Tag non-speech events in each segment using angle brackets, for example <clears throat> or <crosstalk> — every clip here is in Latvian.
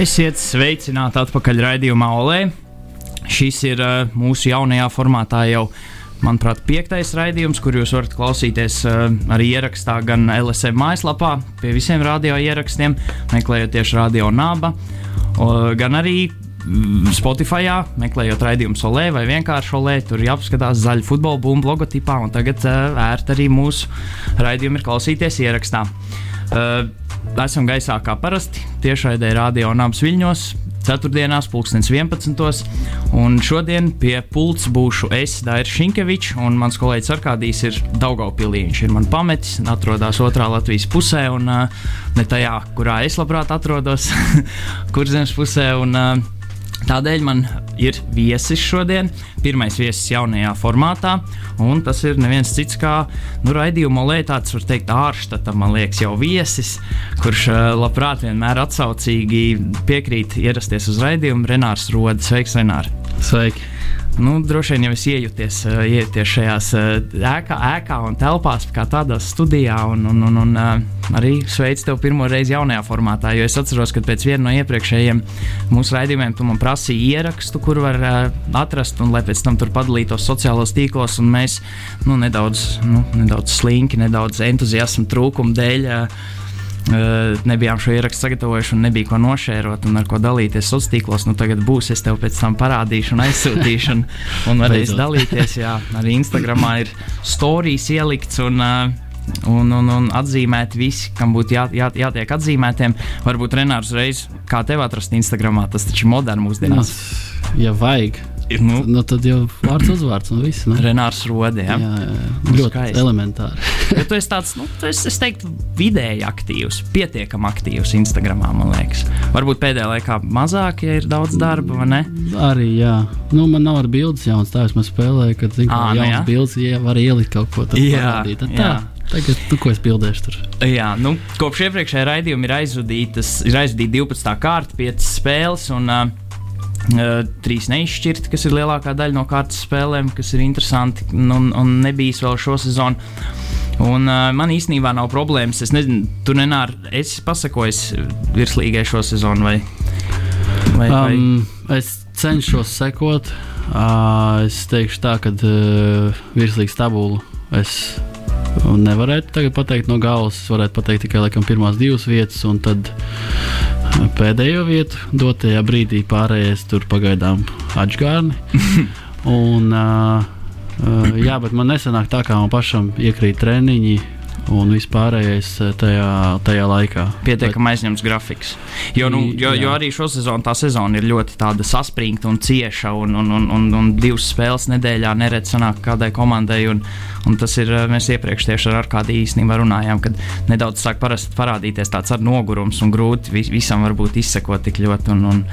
Esiet sveicināti atpakaļ raidījumā Olē. Šis ir uh, mūsu jaunajā formātā jau, manuprāt, piektais raidījums, kur jūs varat klausīties uh, arī ierakstā gan LSM mājaslapā, pie visiem radio ierakstiem, meklējot tieši radio naba, uh, gan arī mm, Spotify, meklējot raidījumu solē vai vienkārši solē, tur jāapskatās zaļa futbola bumbu logotipā, un tagad uh, ērti arī mūsu raidījumu ir klausīties ierakstā. Uh, esam gaisā kā parasti, tiešraidē radio un abas viļņos. Ceturtdienās, pulkstenis 11. Un šodien pie pults būšu es, Dairis Šinkevičs, un mans kolēģis Arkādijs ir Daugaupilī. Viņš ir man pametis, atrodas otrā Latvijas pusē, un ne tajā, kurā es labprāt atrodos, <laughs> kurzemes pusē. Un, uh, Tādēļ man ir viesis šodien, pirmais viesis jaunajā formātā, un tas ir neviens cits kā nu, raidījuma lētāts, var teikt, ārštata, man liekas, jau viesis, kurš labprāt vienmēr atsaucīgi piekrīt ierasties uz raidījumu. Renārs Rodas, sveiks, Renārs! Sveiki! Nu, droši vien jau es iejūties, uh, iejūties šajās uh, ēkā, ēkā un telpās, kā tādā studijā. Un, un, un, un uh, arī sveicu tevi pirmo reizi jaunajā formātā. Jo es atceros, ka pēc viena no iepriekšējiem mūsu raidījumiem tu man prasīji ierakstu, kur var atrast, un lai pēc tam tur padalītos sociālos tīklos. Mēs nu, nedaudz, nu, nedaudz slinki, nedaudz entuziasma trūkuma dēļ. Uh, nebijām šo ierakstu sagatavojuši un nebija ko nošērot un ar ko dalīties sociālos tīklos. Nu, tagad būs, es tev pēc tam parādīšu un aizsūtīšu, un, un <laughs> varēs dalīties. Jā, arī Instagramā ir stāstījis ielikts. Un, uh, Un, un, un atzīmēt visi, kam būtu jā, jā, jātiek atzīmētiem. Varbūt Renārs reiz, kā tev atrast Instagramā, tas taču ir moderns mūsdienās. Ja vajag, nu, nu, tad jau vārds uzvārds un viss. Nu. Renārs Rodē. Ja? Jā, jā, jā. ļoti skaisti. elementāri. <laughs> ja tu esi tāds, nu, tu esi, es teiktu, vidēji aktīvs, pietiekami aktīvs Instagramā, man liekas. Varbūt pēdējā laikā mazāk, ja ir daudz darba, vai ne? Arī, jā. Nu, man nav ar bildes jauns tēvs, man spēlēja, kad, zin, kā, Ā, nu, jauns jā. bildes, ja var ielikt kaut ko tādu. Jā, Tad, jā. tā, tagad, nu, ko es bildēšu tur? Jā, nu, kopš iepriekšējā raidījuma ir aizvadīta 12. kārta, 5 spēles. Un, uh, Uh, trīs neizšķirti, kas ir lielākā daļa no kārtas spēlēm, kas ir interesanti un, un nebijis vēl šo sezonu. Un, uh, man īstenībā nav problēmas. Es nezinu, tu nenāri, esi pasakojis virslīgai šo sezonu vai, vai, vai? Um, es cenšos sekot. Uh, es teikšu tā, ka uh, virslīgas tabulu es nevarētu pateikt no galvas. Es varētu pateikt tikai laikam, pirmās divas vietas, un tad pēdējo vietu dotajā brīdī pārējais tur pagaidām atžgārni. <laughs> un, uh, uh, jā, bet man nesanāk tā, kā man pašam iekrīt treniņi. Un vispārējais tajā, tajā laikā. Pietiekami aizņemts grafiks. Jo, nu, jo, jo Jā. arī šo sezonu tā sezona ir ļoti saspringta un cieša, un, un, un, un, un divas spēles nedēļā neredz sanāk kādai komandai. Un, un tas ir, eh, mēs iepriekš tieši ar Arkādiju īstenībā runājām, kad nedaudz sāk parādīties tāds ar nogurums un grūti vis, visam varbūt izsekot tik ļoti. Un, un,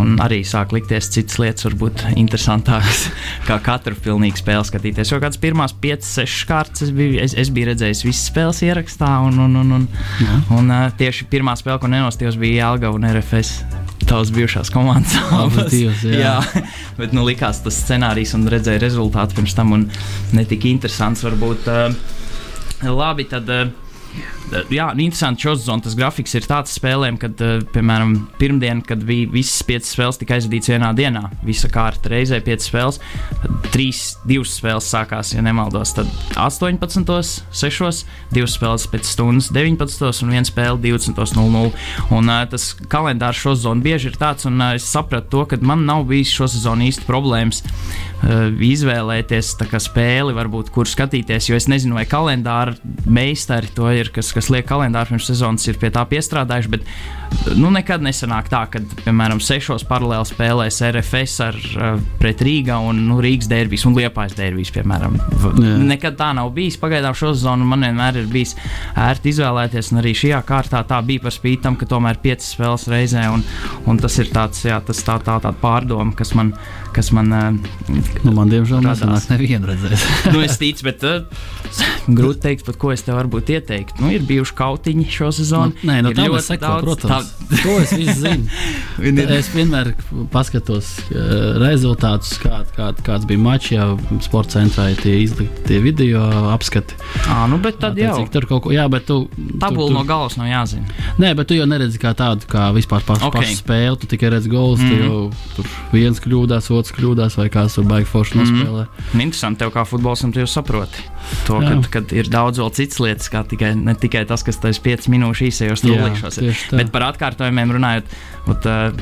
un arī sāk likties citas lietas, varbūt interesantākas, <laughs> kā katru pilnīgu spēli skatīties. Jo kāds pirmās 5, 6 kārtas es biju, es, es biju redzējis visas spēles ierakstā, un, un, un, un, Jā. un uh, tieši pirmā spēle, ko nenostījos, bija Jālga un RFS. Tavas bijušās komandas Abas divas, jā. <laughs> jā, bet nu, likās tas scenārijs un redzēja rezultātu pirms tam, un netika interesants. Varbūt uh, labi, tad. Uh, Jā, nu, interesanti. Šos zonas tas grafiks ir tāds spēlēm, kad, uh, piemēram, pirmdien, kad bija visas piecas spēles, tika aizvadīts vienā dienā. Visa kārta reizē piecas spēles. Tad trīs, divas spēles sākās, ja nemaldos, tad 18, 6, divas spēles pēc stundas 19 un viena spēle 20.00. Un uh, tas kalendārs šo zonu bieži ir tāds, un uh, es sapratu to, ka man nav bijis šo sezonu īsti problēmas uh, izvēlēties spēli, varbūt, kur skatīties, jo es nezinu, vai kalendāra meistari to ir, kas, kas liek kalendāru pirms sezonas, ir pie tā piestrādājuši. Bet nu, nekad nesanāk tā, ka, piemēram, sešos paralēli spēlēs RFS ar, uh, pret Rīgā un nu, Rīgas derbijas un Liepājas derbijas, piemēram. Jā. Nekad tā nav bijis. Pagaidām šo sezonu man vienmēr ir bijis ērti izvēlēties, un arī šajā kārtā tā bija par spīti tam, ka tomēr piecas spēles reizē, un, un tas ir tāds, jā, tas tā, tā, tā pārdoma, kas man, kas man Nu, man, diemžēl, nesanāk nevienu redzēt. <laughs> nu, es ticu, bet uh, grūti pateikt, pat ko es tev varbūt ieteiktu. nu, ir bijuši kautiņi šo sezonu. Nu, nē, no Ir tā sekojam, daudz- protams. Tā... <laughs> To es visu zinu. <laughs> Es vienmēr paskatos uh, rezultātus, kā, kā, kāds bija mačs, ja sporta centrā ir tie izlikti tie video apskati. Ā, nu, bet tad jau Attiecīgi, Tur kaut ko, jā, bet tu. tabula no galvas nav jāzina. Nē, bet tu jau neredzi kā tādu, kā vispār pašu, Ok. okay. pašu spēli. Tu tikai redzi gols, mm Mhm. -hmm. tu jau tur viens kļūdās, otrs kļūdās, vai kāds tur baigi forši Mhm. nospēlē. Un interesanti, tev kā futbolistam, tu jau saproti. To, kad, kad ir daudz vēl citas lietas, kā tikai, ne tikai tas, kas tas 5 minūšu īsajos tā. Bet par atkārtojumiem runājot, ot, uh,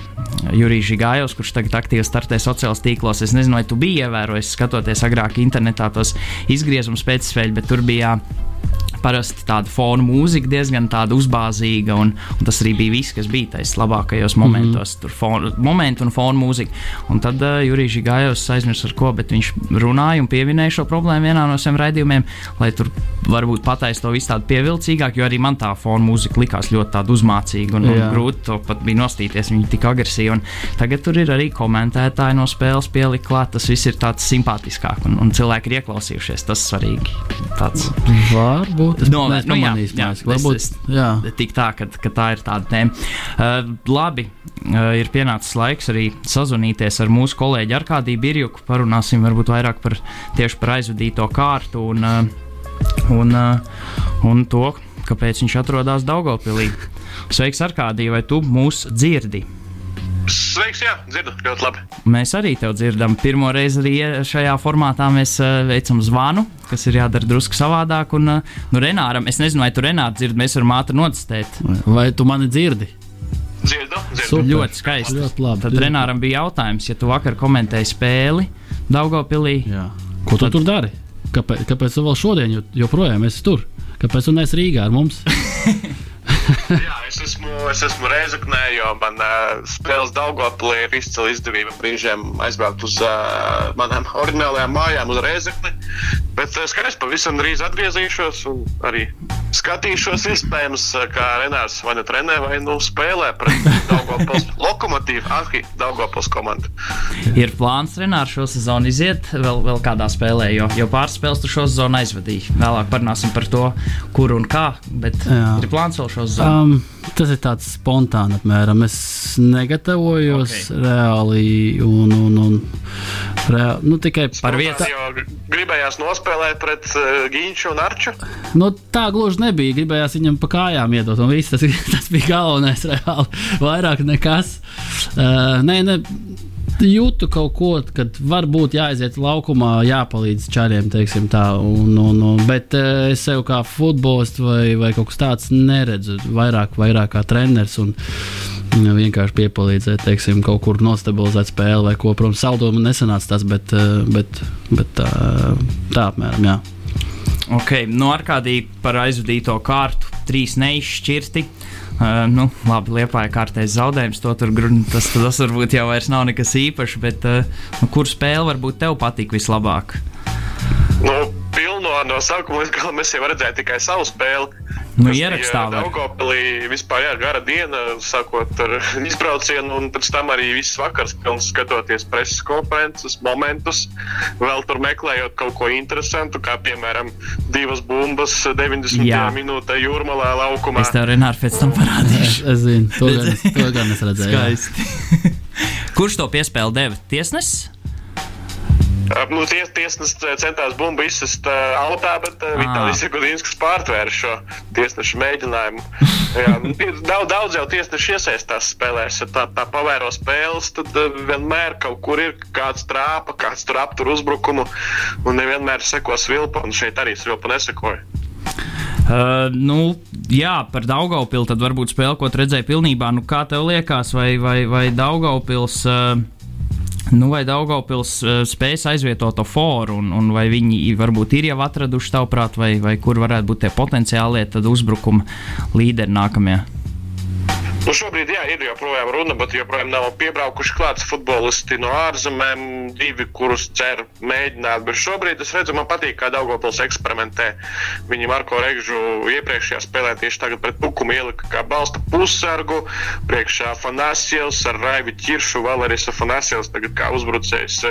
Jurijs Žigājos, kurš tagad aktīvi startē sociālajos tīklos, es nezinu, vai tu biji ievērojis, skatoties agrāk internetā tos izgriezumus pēcspēļu, bet tur bija. Parasti tāda fona mūzika diezgan uzbāzīga, un, un tas arī bija viss, kas bija tajos labākajos momentos. Mm -hmm. Tur fona, momenti un fona mūzika. Un tad uh, Jurijs Žigājos aizmirst ar ko, bet viņš runāja un pieminēja šo problēmu vienā no saviem raidījumiem, lai tur varbūt pateikt to visu tādu pievilcīgāk, jo arī man tā fona mūzika likās ļoti uzmācīga un, un Jā. grūti to pat bija nostīties. Viņa tik agresīva. Tagad tur ir arī komentētāji no spēles pielikt klāt. Tas viss ir tāds simpātiskāk un, un cilvēki ir ieklausījušies. Tas svarīgi. Tāds. Varbūt es No, neesmu nu jā, pamanījis, jā, liekas. es- Varbūt, es- jā. Tik tā, ka, ka tā ir tāda tēma. Uh, labi, uh, ir pienācis laiks arī sazvanīties ar mūsu kolēģi Arkādiju Birjuku. Parunāsim varbūt vairāk par tieši par aizvadīto kārtu un, uh, un, uh, un to, kāpēc viņš atrodas Daugopilī. Sveiks, Arkādija, vai tu mūs dzirdi? Sveiks, jā, dzirdu ļoti labi. Mēs arī tevi dzirdam. Pirmo reizi arī šajā formātā mēs uh, veicam zvanu, kas ir jādara drusku savādāk. Un, uh, nu, Renāram, es nezinu, vai tu Renāru dzirdi, mēs varam ātri nocistēt. Vai tu mani dzirdi? Dzirdu, dzirdu. Super. Ļoti skaisti. Ļoti labi. Tad Renāram bija jautājums, ja tu vakar komentēji spēli Daugopilī. Jā. Ko tu Tad- tur dari? Kāpēc, kāpēc tu vēl šodien jo- joprojām esi tur? Kāpēc tu neesi Rīgā ar mums? <laughs> Jā, esmu, es esmu Reizeknē, jo man uh, spēles Daugopilī ir izcila izdevība brīžiem aizbraukt uz uh, manām oriģinālajām mājām uz Reizekni. Bet uh, skaidrs, pavisam drīz atgriezīšos un arī skatīšos iespējams, uh, kā Renārs vai nu trenē vai nu spēlē pret <laughs> Daugopils lokomotīvu, Ahi, Daugopils komandu. Ir plāns Renārs šo sezonu iziet vēl, vēl kādā spēlē, jo, jo pāris spēles tu šo sezonu aizvadīji. Vēlāk parunāsim par to, kur un kā, bet Jā. ir plāns vēl šo sezonu. Um, tas ir tāds spontāns, apmēram. Es negatavojos Ok. okay. reāli. Un, un, un, reāli nu, tikai Par vietu. Gribējās nospēlēt pret uh, Ginču un Arču. Nu, tā gluži nebija. Gribējās viņam pa kājām iedot, un viss tas, <laughs> tas bija galvenais. Reāli. Vairāk nekas. Uh, nē, ne, jūtu kaut ko, kad varbūt jāaiziet laukumā, jāpalīdz čāriem, teiksim tā. Un, un, un, bet uh, es sev kā futbolists vai, vai kaut kas tāds neredzu. Vairāk, vairāk kā treneris. Un, mm, Vienkārši piepalīdzēt, teiksim, kaut kur nostabilizēt spēli vai ko. Protams, saldojumu nesanāca tas, bet, uh, bet, bet tā, tā apmēram, jā. Ok, nu ar kādī par aizvadīto kārtu, trīs neizšķirti. Uh, nu, labi, liepāja kārtējs zaudējums. To tur tas, tas varbūt jau nav nekas īpašs, bet uh, nu, kur spēle varbūt tev patīk vislabāk? Nu, pilno no sākuma līdz galam es jau redzēju tikai savu spēli. Nu, ierakstā bija var. Daugavpilī vispār jā, gara diena, sākot ar <laughs> izbraucienu, un pēc tam arī viss vakars, pilns skatoties preses konferences, momentus, vēl tur meklējot kaut ko interesantu, kā piemēram divas bumbas 90 Jā. minūtē jūrmalā laukumā. Es tev Renāru pēc tam Es, parādīšu. es zinu, to <laughs> gan, es- to gan es redzēju. Skaisti. <laughs> Kurš to piespēli deva? Tiesnesis? Nu, ties, tiesnesis centās bumbu izsist uh, autā, bet uh. Vitālijas Gudīnskis pārtvēra šo tiesnešu mēģinājumu. <laughs> Jā, nu, daudz, daudz jau tiesneši iesaistās spēlēs. Ja tā, tā pavēro spēles, tad uh, vienmēr kaut kur ir kāds trāpa, kāds tur aptur uzbrukumu, un nevienmēr seko svilpa, un šeit arī svilpa nesekoja. Uh, nu, jā, par Daugaupili tad varbūt spēle, ko tu redzēji pilnībā. Nu, kā tev liekas, vai, vai, vai Daugaupils. Uh, Nu, vai Daugaupils uh, spēs aizvietot to foru, un, un vai viņi varbūt ir jau atraduši tavuprāt, vai, vai kur varētu būt tie potenciālie uzbrukuma līderi nākamajā? Nu, šobrīd jā, ir joprojām runa, bet joprojām nav piebraukuši klāts futbolisti no ārzemēm, divi, kurus cer mēģināt. Bet šobrīd es redzu, man patīk, kā Daugopils eksperimentē. Viņi Marko Regžu iepriekšējā spēlē tieši tagad pret Pukumu ielika kā balsta pussargu, priekšā Fanāsijos ar Raivi Čiršu, Valeris Fanāsijos tagad kā uzbrucējs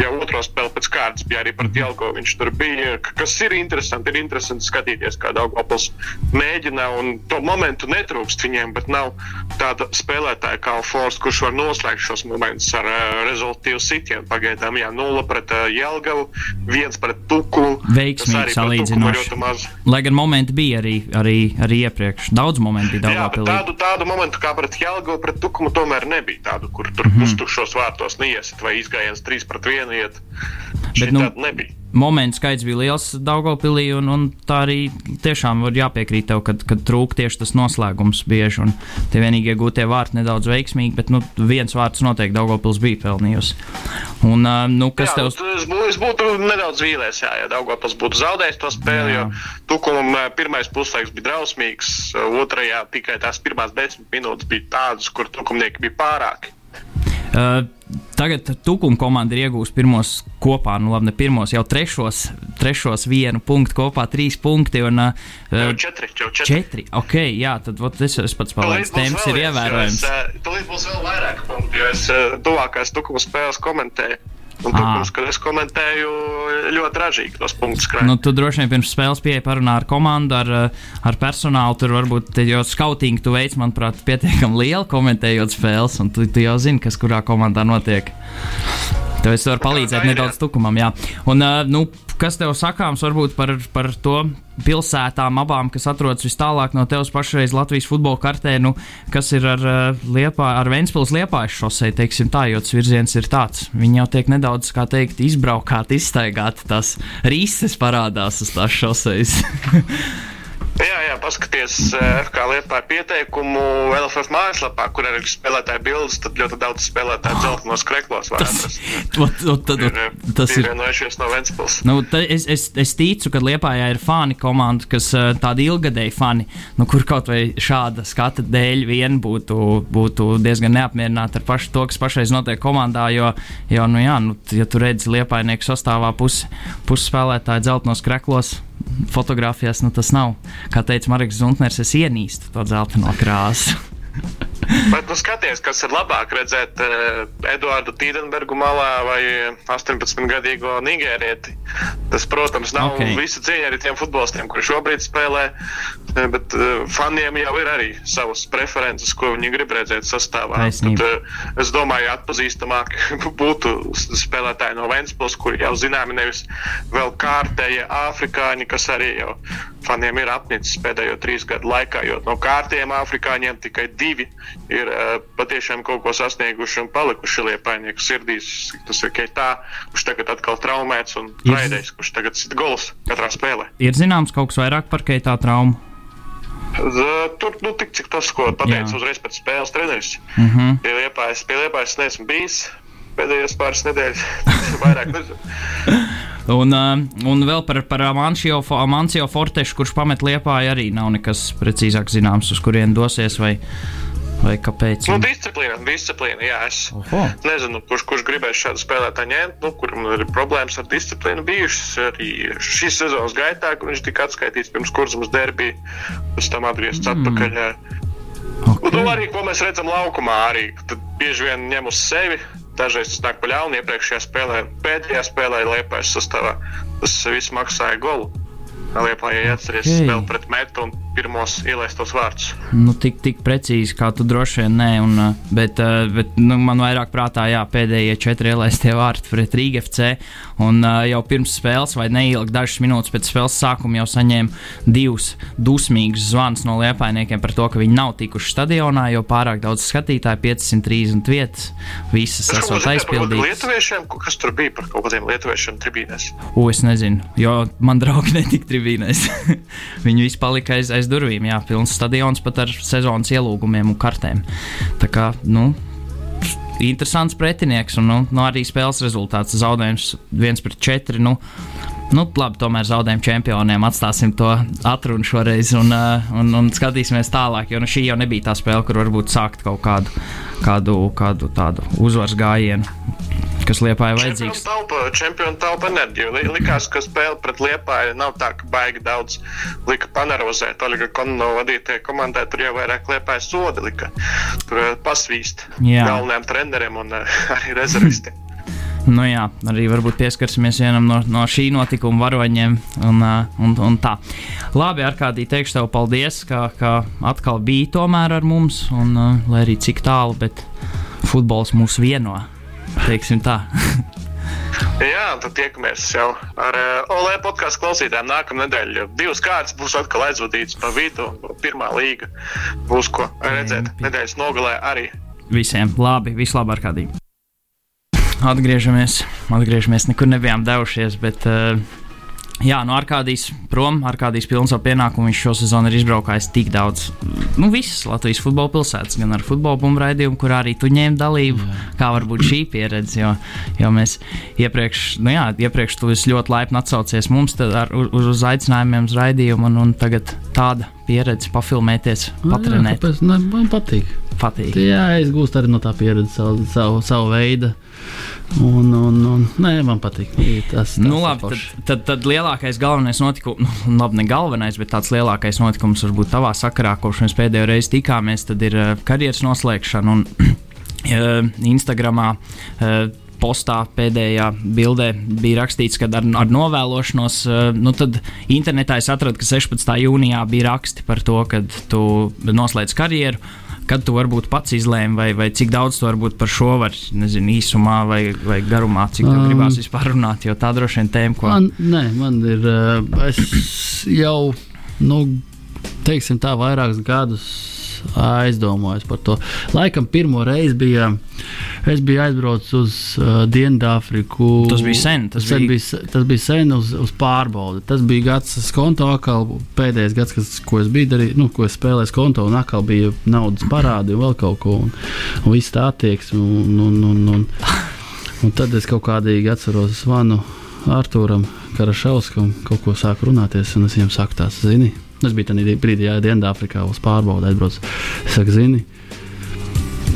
jau otro spēli pēc kārtas bija arī pret Jelgo. Viņš tur bija, kas ir interesanti. Ir interesanti skatīties, kā Daugopils mēģina, un to momentu netrūkst viņiem, bet nav tāda spēlētāja kā Force, kurš var noslēgt šos momentus ar uh, rezultātu sitienu. Pagaidām, jā, nulle pret uh, Jelgavu, viens pret Tuku. Veiksmīgi salīdzinoši. Lai gan momenti bija arī, arī, arī iepriekš. Daudz momentu bija Daugopilī. Jā, tādu, tādu momentu kā pret Jelgavu, pret Tukumu tomēr nebija tādu, kur tur mm -hmm. pustukšos vārtos neiesit vai izgājiens 3 pret 1 iet. Bet, nu, nebija. Momentu skaits bija liels Daugopilī, un, un tā arī tiešām var jāpiekrīt tev, kad, kad trūk tieši tas noslēgums bieži, un tie vienīgie gūtie vārti nedaudz veiksmīgi, bet nu, viens vārds noteikti Daugopils bija pelnījusi. Un, nu, kas jā, tev? Es, es būtu nedaudz vīlies, jā, ja Daugopils būtu zaudējis to spēli, jā. jo Tukumam pirmais puslaiks bija drausmīgs, otrajā tikai tās pirmās desmit minūtes bija tādas, kur Tukumnieki bija pārāki. Uh, tagad Tukuma komanda ir iegūsta pirmos kopā, nu labi, ne pirmos, jau trešos, trešos vienu punktu kopā, trīs punkti. Un, uh, jau četri, jau četri. četri. Ok, jā, tad ot, es, es pats palaidu. Temps ir ievērojams. Tūlīt būs vēl vairāk punktu, jo es tuvākās Tukuma spēles komentēju. Un, protams, kad es komentēju ļoti ražīgi tos punktus. Krāj. Nu, tu droši vien pirms spēles pieeja parunā ar komandu, ar, ar personālu. Tur varbūt jau skautingu tu veids, manuprāt, pietiekami lielu komentējot spēles, un tu, tu jau zini, kas kurā komandā notiek. Tev es varu palīdzēt nedaudz tukumam, jā. Un, uh, nu, kas tev sakāms varbūt par, par to pilsētām abām, kas atrodas vis tālāk no tevis pašreiz Latvijas futbola kartē, nu, kas ir ar, uh, liepā, ar Ventspils liepājas šosei, teiksim tā, jo tas virziens ir tāds. Viņi jau tiek nedaudz, kā teikt, izbraukāti, izstaigāti, tas rīses parādās uz tās šoseis. <laughs> Jā, jā, paskaties, eh, liepā ir pieteikumu LFF mājaslapā, kur ir spēlētāji bildes, tad ļoti daudz spēlētāju dzeltenos kreklos var <laughs> atrast. Tas, ir, tas ir vienojušies no Ventspils. Nu, es, es, es ticu, ka Liepājā ir fani komanda, kas eh, tādi ilgadēji fani, nu, kur kaut vai šāda skata dēļ vien būtu, būtu diezgan neapmierināti ar pašu to, kas pašreiz notiek komandā, jo, jo nu, jā, nu, ja tu redzi Liepājnieku sastāvā pusi pus spēlētāju dzeltenos kreklos, fotografijās nu, tas nav. Kā teica Marks Zuntners, es ienīstu to dzelteno krāsu. <laughs> Bet, nu, skaties, kas ir labāk redzēt uh, Eduardu Tīdenbergu malā vai 18-gadīgo nigērieti. Tas, protams, nav okay. visa cieņa arī tiem futbolistiem, kuri šobrīd spēlē, eh, bet uh, faniem jau ir arī savas preferences, ko viņi grib redzēt sastāvā. Tad, uh, es domāju, atpazīstamāk <laughs> būtu spēlētāji no Ventspils, kuri jau zināmi nevis vēl kārtēji afrikāņi, kas arī jau faniem ir apnicis pēdējo trīs gadu laikā, jo no kārtējiem afrikāņiem tikai divi ir uh, patiešām kaut ko sasnieguši un palikuši liepainieku sirdīs. Tas ir Keitā, kurš tagad atkal traumēts, un Raidējs, kurš tagad sit gols katrā spēlē. Ir zināms kaut kas vairāk par Keitā traumu? Tur, nu, tik cik tas, ko pateicu uzreiz pēc spēles treneris. Mm -hmm. Pie liepājas, pie liepājas neesmu bijis pēdējās pāris nedēļas. <laughs> vairāk nezinu. Un, un vēl par, par Amancio, Amancio Fortešu, kurš pamet liepāju, arī nav nekas precīzāk zināms, uz kurien dosies. Vai, Vai kāpēc? Nu, disciplīna, disciplīna, jā. Es Oho. nezinu, kurš, kurš gribēs šādu spēlētāju ņemt, nu, kuram ir problēmas ar disciplīnu bijušas arī šīs sezonas gaitā, kad viņš tika atskaitīts pirms kurzemes derbija, pēc tam atgriezts mm. atpakaļ. Okay. Nu, arī, ko mēs redzam laukumā, arī bieži vien ņem uz sevi. Dažreiz tas nāk pa ļaunu iepriekšējā spēlē, pēdējā spēlē Liepājas sastāvā. Tas viss maksāja golu. Liepājai atceries okay. spēli pret metu un pirmos ielaistos vārdus. Nu, tik, tik precīzi, kā tu droši vien nē, un, uh, bet, uh, bet nu, man vairāk prātā jā, pēdējie četri ielaistie <laughs> vārti pret Rīgas FC. Un uh, jau pirms spēles, vai neilgi dažas minūtes pēc spēles sākuma, jau saņēma divus dusmīgus zvanus no liepainiekiem par to, ka viņi nav tikuši stadionā, jo pārāk daudz skatītāju, 530 vietas, visas Tas esot aizpildītas. Lietuviešiem, kas tur bija par kaut kādiem lietuviešiem tribīnēs? U, es nezinu, jo man draugi <laughs> netika tribīnēs. viņi visi palika aiz, aiz aiz durvīm. Jā, pilns stadions pat ar sezonas ielūgumiem un kartēm. Tā kā, nu, interesants pretinieks un nu, nu, arī spēles rezultāts. Zaudējums 1 pret 4. Nu, nu, labi, tomēr zaudējam čempioniem. Atstāsim to atrunu šoreiz un, uh, un, un skatīsimies tālāk. Jo nu, šī jau nebija tā spēle, kur varbūt sākt kaut kādu, kādu, kādu tādu uzvaras gājienu kas Liepāja vajadzīgs. Čempionu taupa enerģiju. Likās, ka spēle pret Liepāju nav tā, ka baigi daudz lika panervozēt. Oļga Konno vadītajai komandai tur jau vairāk Liepāja sodi lika. Tur eh, pasvīst Jā. galvenajiem treneriem un uh, <laughs> arī rezervistiem. Nu jā, arī varbūt pieskarsimies vienam no, no šī notikuma varoņiem. Un, un, un tā. Labi, ar kādī teikšu tev paldies, ka, ka atkal bija tomēr ar mums, un lai arī cik tālu, bet futbols mūs vieno. Teiksim tā. Jā, tad tiekamies jau ar uh, Olē podkāstu klausītājiem nākamā nedēļa. Divas kārtas būs atkal aizvadītas pa vidu. Pirmā līga būs ko redzēt nedēļas nogalē arī. Visiem labi, vislabāk kādīgi. Atgriežamies, atgriežamies, nekur nebijām devušies, bet uh, Jā, no Arkādijas prom, Arkādijas pilns savu pienākumu. Viņš šo sezonu ir izbraukājis tik daudz, nu, visas Latvijas futbola pilsētas, gan ar futbola bumbu raidījumu, kur arī tu ņēmi dalību. Jā. Kā var būt šī pieredze? Jo, jo mēs iepriekš, nu jā, iepriekš tu ļoti laipni atsaucies mums ar, uz, uz aicinājumiem uz raidījumu, un, un tagad tāda pieredze, pafilmēties, patrenēt. Jā, kāpēc, ne, man patīk. Patīk. Jā, es gūstu arī no tā pieredzes savu, savu, savu veidu. Un, un, un, nē, man patīk. Tas, tas nu, labi, tad, tad, tad lielākais, galvenais notikums, nu, <laughs> labi, ne galvenais, bet tāds lielākais notikums varbūt tavā sakarā, kopš mēs pēdējo reizi tikāmies, tad ir uh, karjeras noslēgšana un uh, <clears throat> Instagramā. Uh, postā pēdējā bildē bija rakstīts, ka ar, ar novēlošanos, nu tad internetā es atradu, ka 16. jūnijā bija raksti par to, ka tu noslēdz karjeru kad tu varbūt pats izlēmi, vai, vai cik daudz tu varbūt par šo var, nezinu, īsumā vai, vai garumā, cik tev um, gribās vispār runāt, jo tā droši vien tēma, ko. Man, nē, man ir, uh, es jau, nu, teiksim tā, vairākus gadus aizdomājos par to. Laikam pirmo reizi bija, es biju aizbraucis uz uh, Dienvidāfriku. Tas bija sen. Tas, tas, bija... Bija, tas bija sen uz, uz pārbaudi. Tas bija gads konto, atkal pēdējais gads, kas, ko es biju darījis, nu, ko es spēlēju konto, un atkal bija naudas parādi un vēl kaut ko. Un, un viss tā attieksme. Un, un, un, un, un tad es kaut kādīgi atceros zvanu Arthūram Karašauskam, kaut ko sāku runāties, un es viņam saku, tās zini Es biju tajā brīdī, ja Dienvidāfrikā uz pārbaudi aizbraucu. Es saku, zini,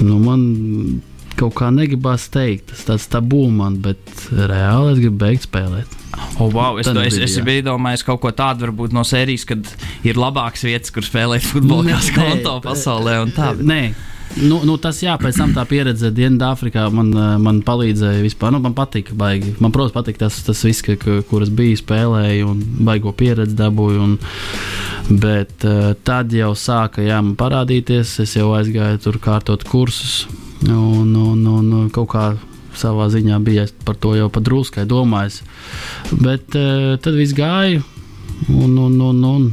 nu man kaut kā negribas teikt, tas tāds tabū man, bet reāli es gribu beigt spēlēt. Oh, wow, es, to, es, es biju domājis kaut ko tādu, varbūt no sērijas, kad ir labākas vietas, kur spēlēt futbolu, kā skonto pasaulē. Nē, Nu, nu, tas jā, pēc tam tā pieredze Dienvidāfrikā man, man palīdzēja vispār. Nu, man patika, baigi. Man, protams, patika tas, tas viss, ka, kur es biju, spēlēju un baigo pieredzi dabūju. Un, bet uh, tad jau sāka jā, parādīties, es jau aizgāju tur kārtot kursus un, un, un, un kaut kā savā ziņā bija par to jau padruskai domājis. Bet uh, tad viss gāja un, un, un, un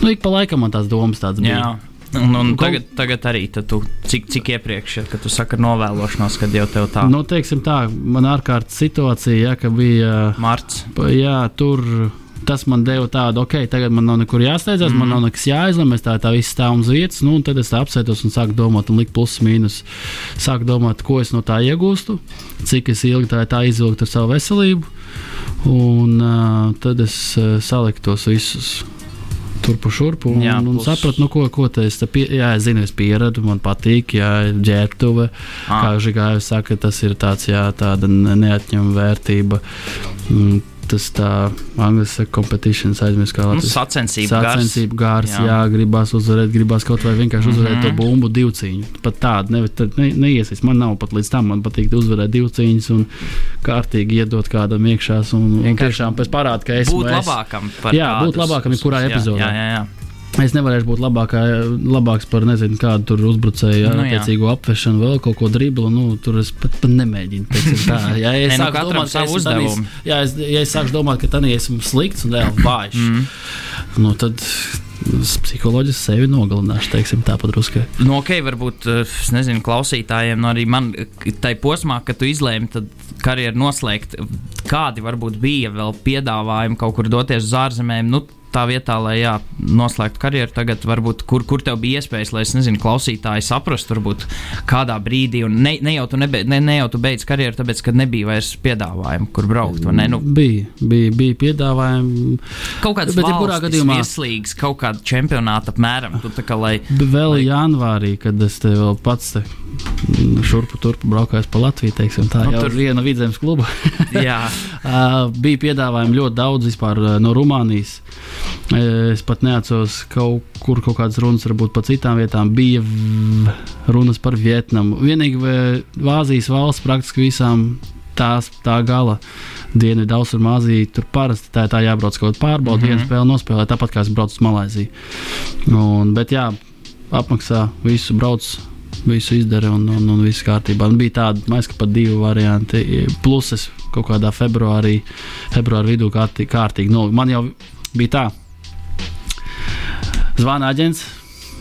nu, ik pa laikam man tās domas tādas bija. Jā. Un, un tagad, tagad arī tu, cik, cik iepriekš, ja, kad tu saki novēlošanos, kad jau tev tā. Nu, teiksim tā, man ārkārtas situācija, ja, ka bija. Marts. Jā, tur tas man deva tādu, ok, tagad man nav nekur jāsteidzas, mm. man nav nekas jāizlemj, tā, tā viss stāv uz vietas, nu, un tad es apsēdos un sāku domāt, un likt plusus, mīnus. Sāku domāt, ko es no tā iegūstu, cik ilgi tā, tā izvilktu ar savu veselību, un uh, tad es uh, saliku tos visus turpu šurpu un, jā, un, un sapratu, nu, ko, ko tas ir. Jā, es zinu, es pieradu, man patīk, jā, ģērbtuve. Ah. Kā Žigājs saka, tas ir tāds, jā, tāda neatņemama vērtība. Tas tā angļuiski competition aizmirst kā latvijas. Nu, sacensību, sacensību gārs, jā. jā, gribās uzvarēt, gribās kaut vai vienkārši uzvarēt mm -hmm. to bumbu divu cīņu. Pat tādu ne, ne, neiesaist. Man nav pat līdz tam, man patīk uzvarēt divu cīņas un kārtīgi iedot kādam iekšā. Un, un tiešām pēc parāda, ka esmu. Būt labākam par Jā, būt labākam jebkurā epizodē. Jā, jā, jā. Es nevarēšu būt labākā, labāks par nezinu, kādu tur uzbrucēju, nu, attiecīgo apvešanu, vēl kaut ko driblu. Nu, tur es pat, pat nemēģinu. Tā, <laughs> ja es nu, sāku domāt, ka esmu, jā, es, ja es sāku domāt, ka tā esmu slikts un reāli vājš, mm. nu, tad psiholoģiski sevi nogalināšu, teiksim, tā padruskai. Nu, ok, varbūt, eh, es nezinu, klausītājiem, nu arī man tai posmā, kad tu izlēmi, tad karjeru noslēgt, kādi varbūt bija vēl piedāvājumi kaut kur doties uz ārzemēm. Nu, tā vietā, lai jā, noslēgtu karjeru, tagad varbūt kur, kur tev bija iespējas, lai es nezinu, klausītāji saprastu, varbūt kādā brīdī, un ne, ne jau tu, nebe, ne, ne jau tu beidz karjeru, tāpēc, ka nebija vairs piedāvājumu, kur braukt. Ne, nu, bija, bija, bija piedāvājumi. Kaut kāds bet, ja gadījumā vieslīgs, kaut kāda čempionāta apmēram. Tu, kā, lai, vēl lai... janvārī, kad es te vēl pats te šurpu turpu braukājis pa Latviju, teiksim, tā nu, jau tur... viena vidzemes kluba. <laughs> <laughs> Bija piedāvājumi ļoti daudz vispār no Rumānijas. Es pat neatceros, kaut kur kaut kādas runas, varbūt par citām vietām. Bija runas par Vietnamu. Vienīgi Vāzijas valsts praktiski visām tās tā gala. Dienvidu austrumāzija tur parasti tā, tā jābrauc kaut kādā pārbaudījumā, mm -hmm. viena spēle nospēlēt, tāpat kā es braucu uz Malaisiju. Un, bet jā, apmaksā visu brauc. Visu izdara un, un, un viss kārtībā. Un bija tāda, mēs ka pat divi varianti. Plus es kaut kādā februārī, februāra vidū kārtīgi, kārtīgi noliku. Man jau bija tā, Zvana aģents.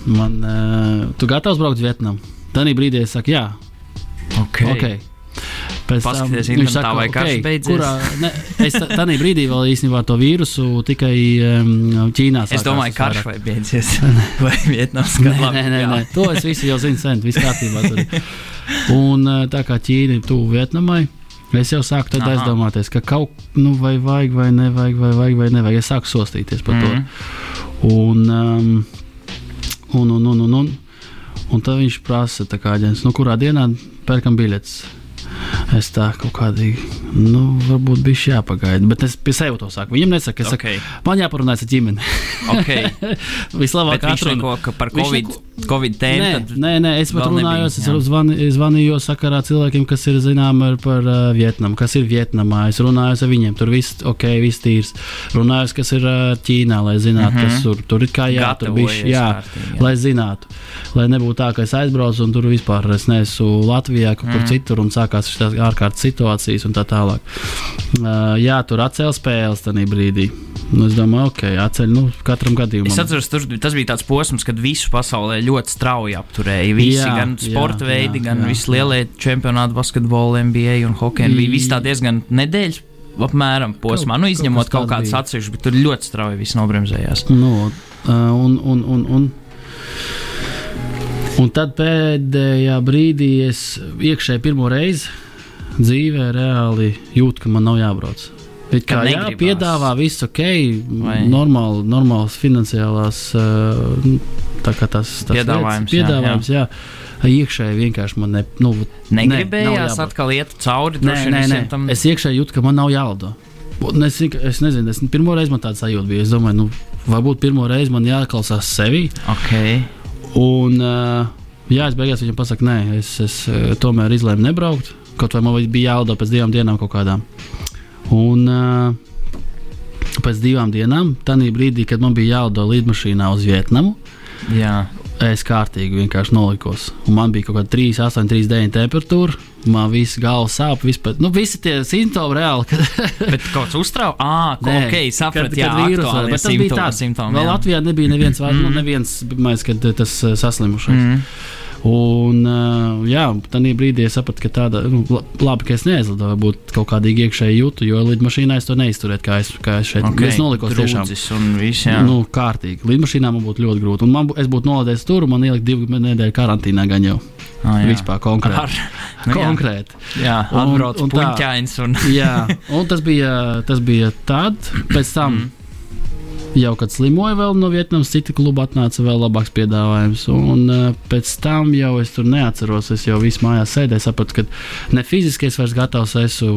Man, uh, tu gatavs braukt uz Vietnamu? Tanī brīdī es saku, jā. Okay. Okay. Pēc tam viņš saka, vai karš okay, beidzies. Kurā, ne, es tādā brīdī vēl īstenībā to vīrusu tikai um, Ķīnā sākās. Es domāju, karš vai beidzies. <laughs> <laughs> vai Vietnams nē, nē, nē, nē, to es visu jau zinu sen, viss kārtībā. Un tā kā Ķīna ir tuvu Vietnamai, es jau sāku tad Aha. aizdomāties, ka kaut nu vai vajag vai nevajag vai vajag vai nevajag. Es sāku sostīties par mm -hmm. to. Un, um, un, un, un, un, un, un tad viņš prasa, kā aģents, nu kurā dienā pērkam biļetes. Es tā kaut kādīgi, nu, varbūt bija jāpagaida. Bet es pie sevis to saku. Viņam nesaka, es okay. saku, man jāparunājas ar ģimeni. okay. <laughs> Vislabāk atrunā. Neko, par Covid, neko, COVID tēmu. Nē, nē, nē, es pat runājos, nebija, es zvani, zvanīju sakarā cilvēkiem, kas ir zināmi par uh, Vietnamu, kas ir Vietnamā. Es runāju ar viņiem, tur viss ok, viss tīrs. Runājos, kas ir uh, Ķīnā, lai zinātu, mm -hmm. kas tur, tur ir kā jā, tur bišķi, jā, kārtīgi, jā, lai zinātu. Lai nebūtu tā, ka es aizbraucu un tur vispār es neesmu Latvijā, kaut kur mm. citur un sākās šīs ārkārtas situācijas un tā tālāk. Uh, jā, tur atcēla spēles tajā brīdī. Nu, es domāju, ok, atceļ nu, katram gadījumam. Es atceros, tur, tas bija tāds posms, kad visu pasaulē ļoti strauji apturēja. Visi, jā, gan sporta jā, veidi, jā, gan visi lielie čempionāti, basketbola, NBA un hokeja. Bija viss tā diezgan nedēļas. Apmēram posmā, kaut, nu, izņemot kaut, kaut kādas atsevišķas, bet tur ļoti strauji viss nobremzējās. Nu, uh, un, un, un, un, un tad pēdējā brīdī es iekšēji pirmo reizi dzīvē reāli jūtu, ka man nav jābrauc. Bet kā jā, piedāvā visu ok, normāli, normāls finansiālās tā kā tas, tas piedāvājums. Lietas, piedāvājums jā, jā. jā. Iekšēji vienkārši man ne, nu, negribējās ne, atkal iet cauri. Nē, nē, nē. Tam... Es iekšēji jūtu, ka man nav jālido. Es, es nezinu, es pirmo reizi man tāda sajūta bija. Es domāju, nu, varbūt pirmo reizi man jāklausās sevi. Okay. Un, uh, jā, es beigās viņam pasaku, nē, es, es tomēr izlēmu nebraukt. Kaut vai man bija jālido pēc divām dienām kaut kādām. Un uh, pēc divām dienām, tajā brīdī, kad man bija jālido lidmašīnā uz Vietnamu, Jā. es kārtīgi vienkārši nolikos. Un man bija kaut kāda 3, 8, 3, 9 temperatūra. Man viss galva sāp, vispār. Nu, visi tie simptomi reāli. Kad... <laughs> bet kaut kas uztrauc, ah, ko, ok, sapratu, jā, vīrusu, bet tas bija tāds simptoms. Vēl Latvijā nebija neviens, mm. nu, neviens, mēs, kad tas saslimušais. Mm. Un, uh, jā, tajā brīdī es sapratu, ka tāda, nu, labi, ka es neaizlidoju, varbūt kaut kādīgi iekšēji jūtu, jo lidmašīnā es to neizturētu, kā es, kā es šeit okay. es nolikos. Tiešām, viss, jā. nu, kārtīgi. Lidmašīnā man būtu ļoti grūti. Un man, es būtu nolaidies tur, man ielikt divu nedēļu karantīnā gan jau. Ah, jā. Vispār konkrēti. Ar, <laughs> nu, konkrēti. Jā, atbrauc un, un puņķains. Un... jā, <laughs> un tas bija, tas bija tad, pēc tam. Jau kad slimoja vēl no Vietnamas, citi klubi atnāca vēl labāks piedāvājums. Un uh, pēc tam jau es tur neatceros, es jau visu mājās sēdēju, sapratu, ka ne fiziski es vairs gatavs esmu,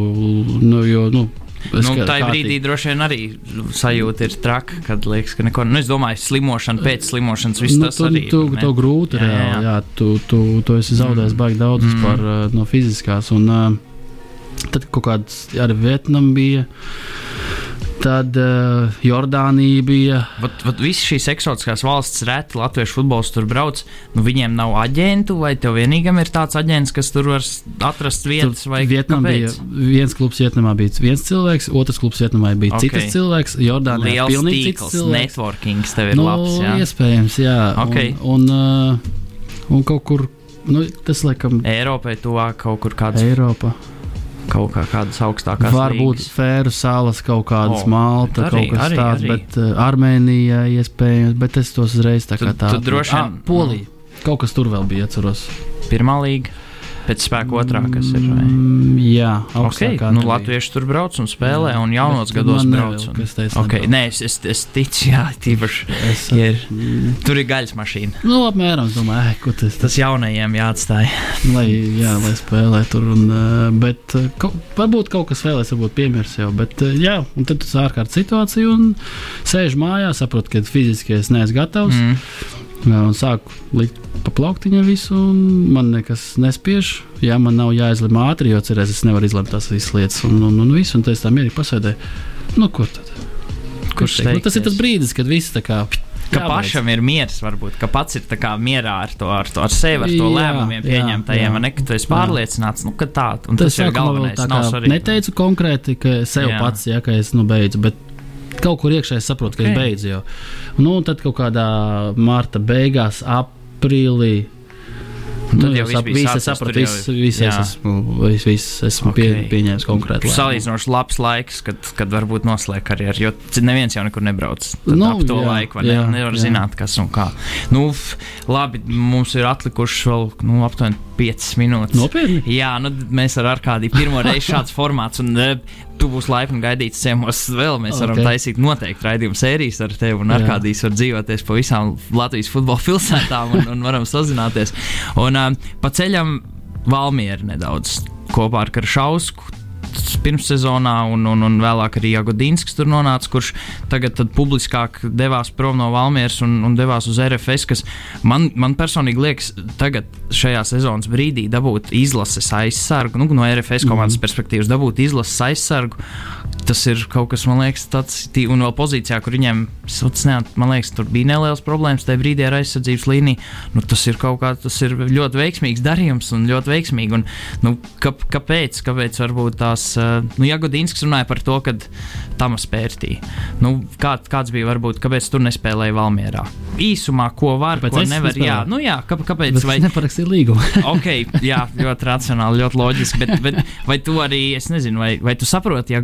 nu, jo, nu, Es nu, tā brīdī droši vien arī sajūta ir traka, kad liekas, ka neko. Nu, es domāju, slimošana pēc slimošanas viss nu, tas tu, arī. Tu, tu, to grūti jā, reāli, jā. jā tu, tu, tu esi zaudējis mm. baigi daudz mm. par, uh, no fiziskās. Un, uh, tad kaut kāds arī Vietnam bija. Tad uh, Jordānija bija. Vat, vat Visas šīs eksotiskās valsts, reti latviešu futbols tur brauc. Nu, viņiem nav aģentu, vai tev vienīgam ir tāds aģents, kas tur var atrast vietas? Vietnam bija viens klubs, Vietnamā bija viens cilvēks, otrs klubs Vietnamā bija okay. citas cilvēks. Jordānijā bija pilnīgi cits cilvēks. Networkings tev ir nu, labs. Jā, iespējams, jā. Okay. Un, un, uh, un kaut kur. Nu, tas laikam. Eiropai tuvāk kaut kur kāds. Eiropa kaut kā, kādas augstākās. Varbūt. Fēru salas, kaut kādas oh, Malta, arī, kaut kas tāds, bet uh, Armēnija iespējams, bet es tos uzreiz tā kā tādu. Droši vien. Ah, Polija. Kaut kas tur vēl bija, atceros. Pirmā līga. Pēc spēka otrā, kas ir. Vai? Jā, Okay, nu, latvieši tur brauc un spēlē, un jaunos gados brauc. Un... Okay, nē, es, es, es ticu, jā, tīpaši. Es, Ja ir, tur ir gaļas mašīna. nu, apmēram, domāju, ko tas, Tas jaunajiem jāatstāj. lai, jā, lai spēlē tur. Un, bet kaut, varbūt kaut kas vēl, es varbūt piemirs jau. Bet, jā, un tad tas ārkārtas situācija un sēž mājās, saprot, ka fiziski es neesmu gatavs. Mm. Jā, un sāku likt pa plauktiņa visu, un man nekas nespiež. Jā, man nav jāizlemj ātri, jo cerēs, es nevaru izlemt tās visas lietas, un, un, un visu, un tad es tā mierīgi pasēdēju. Nu, kur tad? Kurš teikt? nu, tas ir tas brīdis, kad viss tā kā. Ka jābeidz. pašam ir miers, varbūt, ka pats ir tā mierā ar to, ar, to, ar sevi, ar to Jā, lēmumiem jā, pieņemtajiem, jā. ne, ka tu esi pārliecināts, nu, ka tā, Tas tas, tas ir galvenais. tā kā neteicu konkrēti, ka sev Jā. jā. pats, ja ka es nu beidzu, bet kaut kur iekšā es saprotu, ka Ok. es beidzu jau. Nu, un tad kaut kādā marta beigās, aprīlī. Un tad Nu, jau jau viss sap, bija visi sācies, sapratu, tur jau- viss, viss es esmu, viss, viss esmu Ok. pie, pieņēmis konkrēti. lēmumu. Salīdzinoši labs laiks, kad, kad varbūt noslēgt karjeru, jo neviens jau nekur nebrauc. Tad Nu, ap to jā, laiku vai ne, jā, nevar jā. zināt, kas un kā. Nu, f- labi, mums ir atlikušas vēl nu, aptuveni 5 minūtes. Nopietni? Jā, nu, mēs ar Arkādiju pirmo reizi <laughs> šāds formāts, un e, tu būsi laipni gaidīts ciemos vēl. Mēs varam Ok. taisīt noteikti raidījumu sērijas ar tevi, un Jā. Arkādijas var dzīvoties pa visām Latvijas futbola <laughs> pilsētām un, un varam sazināties. Un uh, pa ceļam Valmieri nedaudz kopā ar Karšausku. Pirmssezonā, un, un, un vēlāk arī Jagodīnskis tur nonāca, kurš tagad publiskāk devās prom no Valmieras un, un devās uz RFS, kas man, man personīgi liekas, tagad šajā sezonas brīdī dabūt izlases aizsargu, nu, no RFS komandas mm perspektīvas, dabūt izlases aizsargu. Tas ir kaut kas, man liekas, tāds, un vēl pozīcijā, kur viņiem, neat, man liekas, tur bija nelielas problēmas tajā brīdī ar aizsardzības līniju. Nu, tas ir kaut kā, tas ir ļoti veiksmīgs darījums un ļoti veiksmīgi. Un, nu, kā, kāpēc? Kāpēc varbūt tās, uh, nu, Jagodīnskis runāja par to, ka Tamas pērtīja. Nu, kā, kāds bija varbūt, kāpēc tur nespēlēja Valmierā? Īsumā, ko var, Kāpēc ko nevar. Jā, nespēlēju? nu, jā kā, kāpēc? Bet Vai, es neparakstīju līgumu. <laughs> ok, jā, ļoti racionāli, ļoti loģiski. Bet, bet vai tu arī, es nezinu, vai, vai tu saproti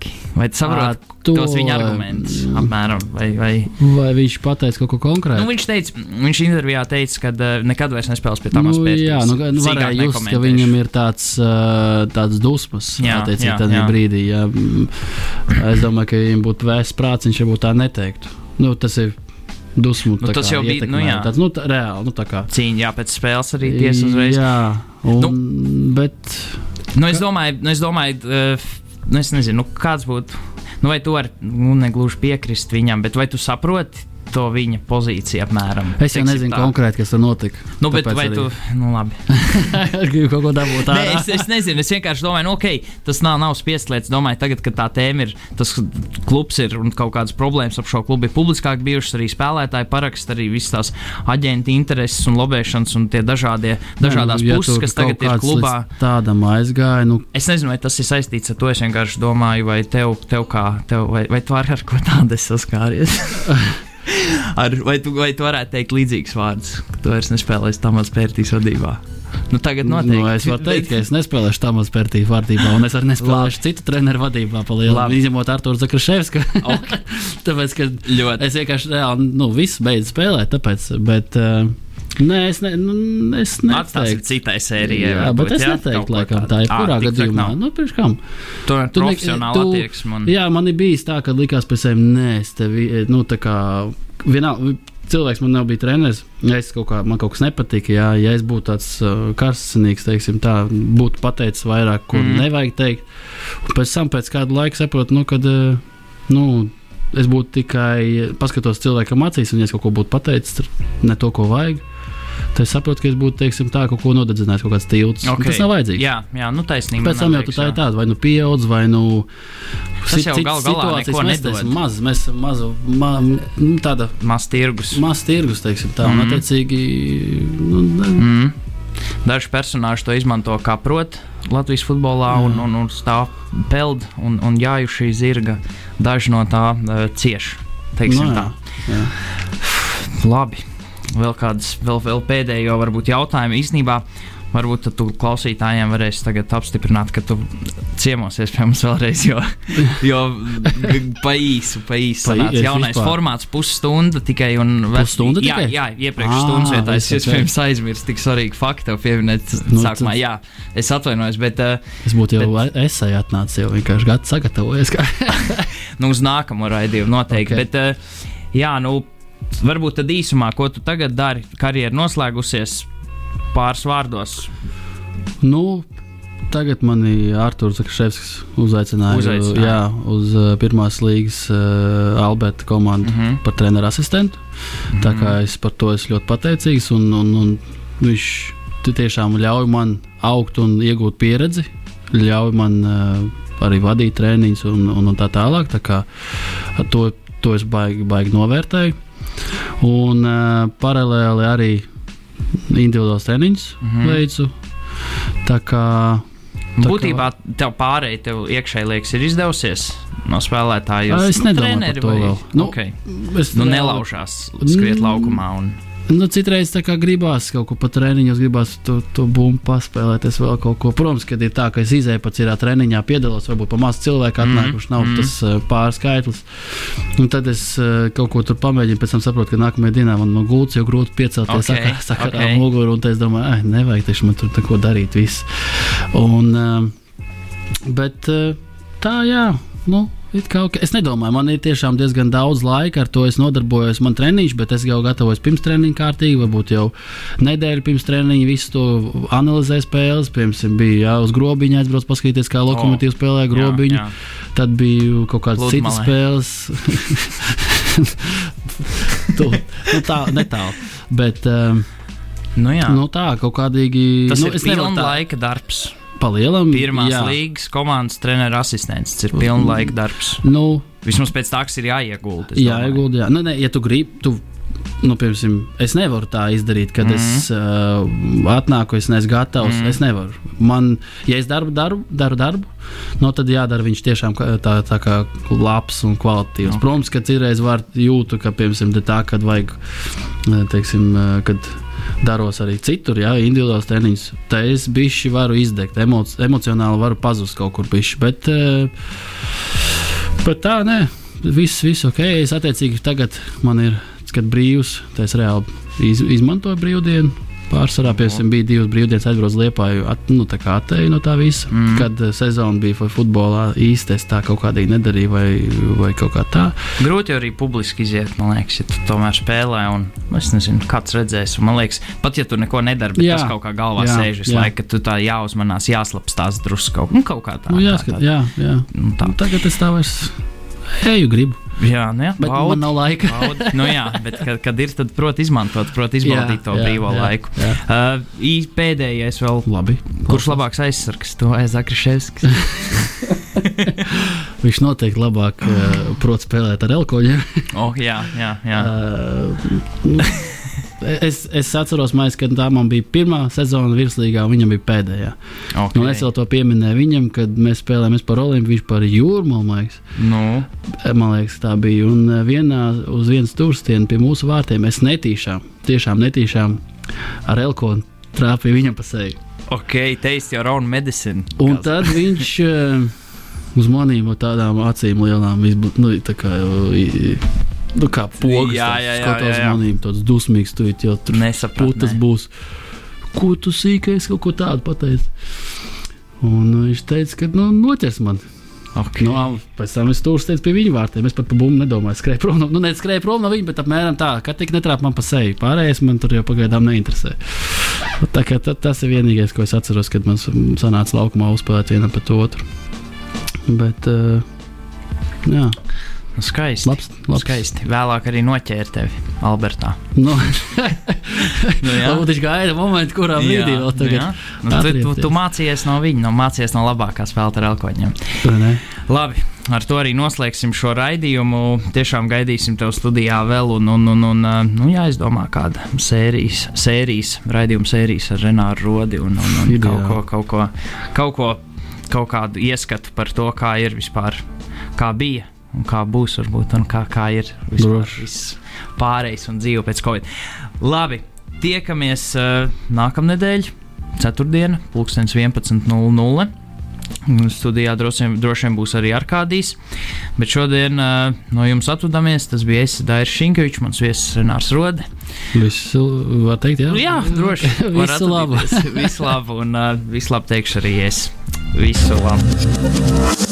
Jagodīnski? Vai tu saproti to- tos viņa argumentus? Apmēram, vai, vai... Vai viņš pateica kaut ko konkrētu? Nu, viņš teica, viņš intervijā teica, ka uh, nekad vairs nespēlēs pie Tamas nu, pērtības. jā, nu, nu, varēja just, ka viņam ir tāds, uh, tāds dusmas Jā, attiecīgi jā, tādā jā. brīdī. Jā. Mm, Es domāju, ka viņam būtu vēsts prāts, viņš varbūt tā neteiktu. Nu, tas ir dusmu. Nu, tas kā jau bija, nu. Tāds, nu, tā, reāli, nu, tā kā. Cīņa, jā, pēc spēles arī tiesa uzreiz. Jā, un, nu, bet Nu, es domāju, nu, es domāju uh, nu, es nezinu, nu, kāds būtu. Nu, vai tu vari nu, negluži piekrist viņam, bet vai tu saproti to viņa pozīciju apmēram? es jau nezinu tā. konkrēti, kas tur notika. Nu, bet vai arī- tu. Nu, labi. Es <laughs> gribu kaut ko dabūt Nē, ārā. es, es nezinu, es vienkārši domāju, nu, ok, tas nav, nav spiests lietas. Domāju, tagad, kad tā tēma ir, tas klubs ir un kaut kādas problēmas ap šo klubu ir publiskāk bijušas, arī spēlētāji parakst, arī visas tās aģenta intereses un lobēšanas un tie dažādie, dažādās Nu, ja puses, kas tagad ir klubā. Tādam aizgāja, nu, Es nezinu, vai tas ir saistīts ar to. Es vienkārši domāju, vai tev, tev kā, tev, vai, vai tu ar, ar ko tādu esi saskāries? <laughs> ar, vai, tu, vai tu varētu teikt līdzīgus vārdus, ka tu vairs nespēlēsi tam atspērtīs vadībā? Nu, tagad noteikti. Nu, es varu teikt, ka es nespēlēšu tam uz pērtību vārtībā, un es arī nespēlēšu citu treneru vadībā, pa lielu, Labi. izņemot Arthuru Zakraševsku. Ok. <laughs> tāpēc, ka Ļoti. es vienkārši reāli, nu, viss beidz spēlēt, tāpēc, bet, uh, nē, es, ne, nu, es Atstāsim neteiktu. citai sērijai. Jā, bet es jā? neteiktu, laikam, tā ir kurā gadījumā. Nu, priekš kam? Tu ir tu- attieksme. un- Jā, man ir bijis tā, ka likās pēc tam, nē, es tevi, nu, tā kā, vienalga, cilvēks man nav bijis treneris, es kaut kā, man kaut kas nepatika, jā, ja es būtu tāds uh, karstsinīgs, teiksim tā, būtu pateicis vairāk, ko mm. nevajag teikt, un pēc tam pēc kāda laika saprotu, nu, kad, uh, nu, es būtu tikai paskatos cilvēkam acīs, un ja es kaut ko būtu pateicis, ne to, ko vajag, tad es saprotu, ka es būtu, teiksim tā, kaut ko nodedzinājis, kaut kāds tilts, okay. Okay. tas nav vajadzīgs. Jā, jā, nu taisnība. Pēc tam jau tā ir tāda, vai nu pieaudz, vai nu. Tas jau gal galā situācijas neko nedod. Maz, mēs esam mazu, ma, nu, tāda Maz tirgus. maz tirgus, teiksim tā, mm. Mhm. un attiecīgi. Nu, Mm. Daži personāļi to izmanto kā prot Latvijas futbolā, un, un, un stāv peld un, un jāju šī zirga. Daži no tā uh, cieš. teiksim Nu, tā. jā, jā. Labi. Vēl kādas, vēl, vēl pēdējo varbūt jautājumu īstenībā. Varbūt tu klausītājiem varēsi tagad apstiprināt, ka tu ciemosies pie mums vēlreiz, jo, <laughs> jo pa īsu, pa īsu sanāca jaunais vispār- formāts, pusstunda tikai un Pusstunda jā, tikai? jā, iepriekš Ā, stundas vietā es iespējams aizmirsu tik svarīgu faktu pieminēt Nu, sākumā. Jā, es atvainojos, bet Es būtu jau esai atnācis, jau vienkārši gadu sagatavojies. <laughs> nu, uz nākamo raidījumu noteikti. Ok. Bet, jā, nu, varbūt tad īsumā, ko tu tagad dari, karjeras noslēgusies pāris vārdos. nu, tagad mani Arthurs Zakaševskis uzaicināja, Uzaicināja. Jā, uz uh, pirmās līgas uh, Alberta komandu Mhm. par treneru asistentu. Tā kā es par to esmu ļoti pateicīgs. Un, un, un viņš ti- tiešām ļauj man augt un iegūt pieredzi, ļauj man uh, arī vadīt treniņus un, un, un tā tālāk. Tā kā to, to es baigi, baigi novērtēju. Un uh, paralēli arī individuāls treniņus Mhm. veicu. Tā kā Būtībā tev pārējai, tev iekšēji liekas, ir izdevusies no spēlētāja. Es nedomāju par to vēl. Nu, Nu, okay. es nu nelaužās skriet Mm. laukumā. Un... Nu, citreiz tā kā gribās kaut ko pa treniņu, gribās to, to bumbu paspēlēties vēl kaut ko. Protams, kad ir tā, ka es izēju pats ir treniņā, piedalos, varbūt pa maz cilvēku atnāk, Mhm, kurš nav mhm. tas uh, pārskaitlis. Un tad es uh, kaut ko tur pamēģinu, pēc tam saprotu, ka nākamajā dienā man no gultas jau grūti piecelties Ok, okay, sakarā ok. okay. muguru, un es domāju, ai, nevajag taču man tur neko darīt viss. Un, uh, bet tā, jā, nu. Ok. Es nedomāju, man ir tiešām diezgan daudz laika, ar to es nodarbojos. Man treniņš, bet es jau gatavojos pirms treniņa kārtīgi, varbūt jau nedēļu pirms treniņa visu to analizēju spēles. Piemēram, bija jā, uz grobiņa aizbraucis, paskatīties, kā lokomotīvs spēlē grobiņu. Jā, jā. Tad bija kaut kādas citas Pludmalē. spēles. <laughs> tu, nu tā, netālu. Bet um, Nu, jā. nu, tā, kaut kādīgi. Tas nu, ir es nevaru pilna tā laika darbs. Palielam. Pirmās jā. līgas komandas treneru asistents. Tas ir pilna laika darbs. Nu, Vismaz pēc tā, kas ir jāiegulda. es Jā. Nu, ne, ja tu gribi, tu, nu, piemēram, es nevaru tā izdarīt, kad mm es uh, atnāku, es neesmu gatavs. Mm. Es nevaru. Man, ja es darbu, darbu, daru darbu, nu, tad jādara viņš tiešām tā, tā kā labs un kvalitatīvs. Ok. Protams, ka citreiz var jūtu, ka, piemēram, tā, kad vajag, eh, teiksim, eh, kad daros arī citur, ja individuāls treniņš, tad es bišķi varu izdegt, emoc emocionāli varu pazust kaut kur bišķi. Bet, uh, Bet tā, nē, viss, viss ok. Es attiecīgi tagad man ir, kad brīvs, tā es reāli iz, izmantoju brīvdienu. Pārsvarā piemēram, bija divas brīvdienas, aizbraucu liepā, at, nu, tā kā attēju no tā visa. Mm. Kad uh, sezona bija futbolā, es tā kaut kādīgi nedarīju, vai, vai kaut kā tā. Grūti arī publiski iziet, man liekas, ja tu tomēr spēlē. Un, es nezinu, kāds redzēs. Un, man liekas, pat ja tu neko nedari, bet Jā, tas kaut kā galvā jā, sēž visu laiku, ka tu tā jāuzmanās, jāslapstās drusku kaut, nu, kaut kā tā. Nu, tā, jāskat, tā, jā, jā. Nu, tā. Nu, tagad es tā vairs eju, gribu. Jā, nu, jā Bet baudi, man nav laika. baudi. nu, jā, bet kad, kad ir, tad proti izmantot, proti izbaudīt to Jā, jā, brīvo jā, laiku. jā. Uh, ī- pēdējais vēl. Labi. Kurš labāks aizsargs? To aizsargs. <laughs> Viņš noteikti labāk uh, prot spēlēt ar elkoņiem. oh, jā, jā, jā. <laughs> Uh, nu, es, es atceros, mais, kad tā man bija pirmā sezona virslīgā, un viņam bija pēdējā. Okay. Nu, es vēl to pieminēju viņam, kad mēs spēlējām par Olimpu, viņš par jūrmālu. Man liekas, Nu, man liekas, tā bija. Un eh, vienā uz vienas turstienas pie mūsu vārtiem es netīšām, tiešām netīšām ar elkonu trāpīju viņam pa seju. ok, taste your own medicine. Un Kāds- tad viņš uh, uz manīm tādām acīm lielām, izbu, nu, tā kā, i- nu, kā pogas. Jā, jā, jā, skatās jā, jā. manīm, tāds dusmīgs, tu jau tur Nesapratu, putas ne. būs. Ko tu sīkais kaut ko tādu pateici? Un uh, viņš teica, ka nu, noķers man. Okay. Nu, pēc tam es tur steidzos pie viņa vārtiem. Es pat par bumbu nedomāju. Skrēju prom no, nu, ne, skrēju prom no viņa, bet apmēram tā, ka tik netrāp man pa seju. Pārējais man tur jau pagaidām neinteresē. Tā kā, ta, tas ir vienīgais, ko es atceros, kad man sanāca laukumā uzspēlēt vienam pret otru. Bet, uh, jā, skaisti. labs. labs. Skaisti. Vēlāk arī noķēra tevi Albertā. Nu, <laughs> Nu, jā. Varbūt viņš gaida momentu, kurā brīdī vēl tagad. jā. Nu, tu, tu, tu mācījies no viņa, no mācījies no labākā spēlētāja elkoņiem. Vai ne? Labi, ar to arī noslēgsim šo raidījumu. Tiešām gaidīsim tevi studijā vēl, un, un, un, un uh, nu, jāizdomā kāda sērijas, sērijas raidījuma sērijas ar Renāru Rodi un, un, un kaut, ko, kaut, ko, kaut ko, kaut kādu ieskatu par to, kā ir vispār, kā bija. Un kā būs, varbūt, un kā, kā ir vispār viss pārējais un dzīve pēc Covid. Labi, tiekamies uh, nākamnedēļ. ceturtdiena, pulkstenis 11.00. Studijā droši vien, droši vien būs arī Arkādijs. Bet šodien uh, no jums atvadāmies. Tas bija es, Dairis Šinkevičs, mans viesis Renārs Rode. Visu var teikt, jā? Jā, droši. <laughs> visu labu. visu labu un uh, visu labu teikšu arī es. Visu labu.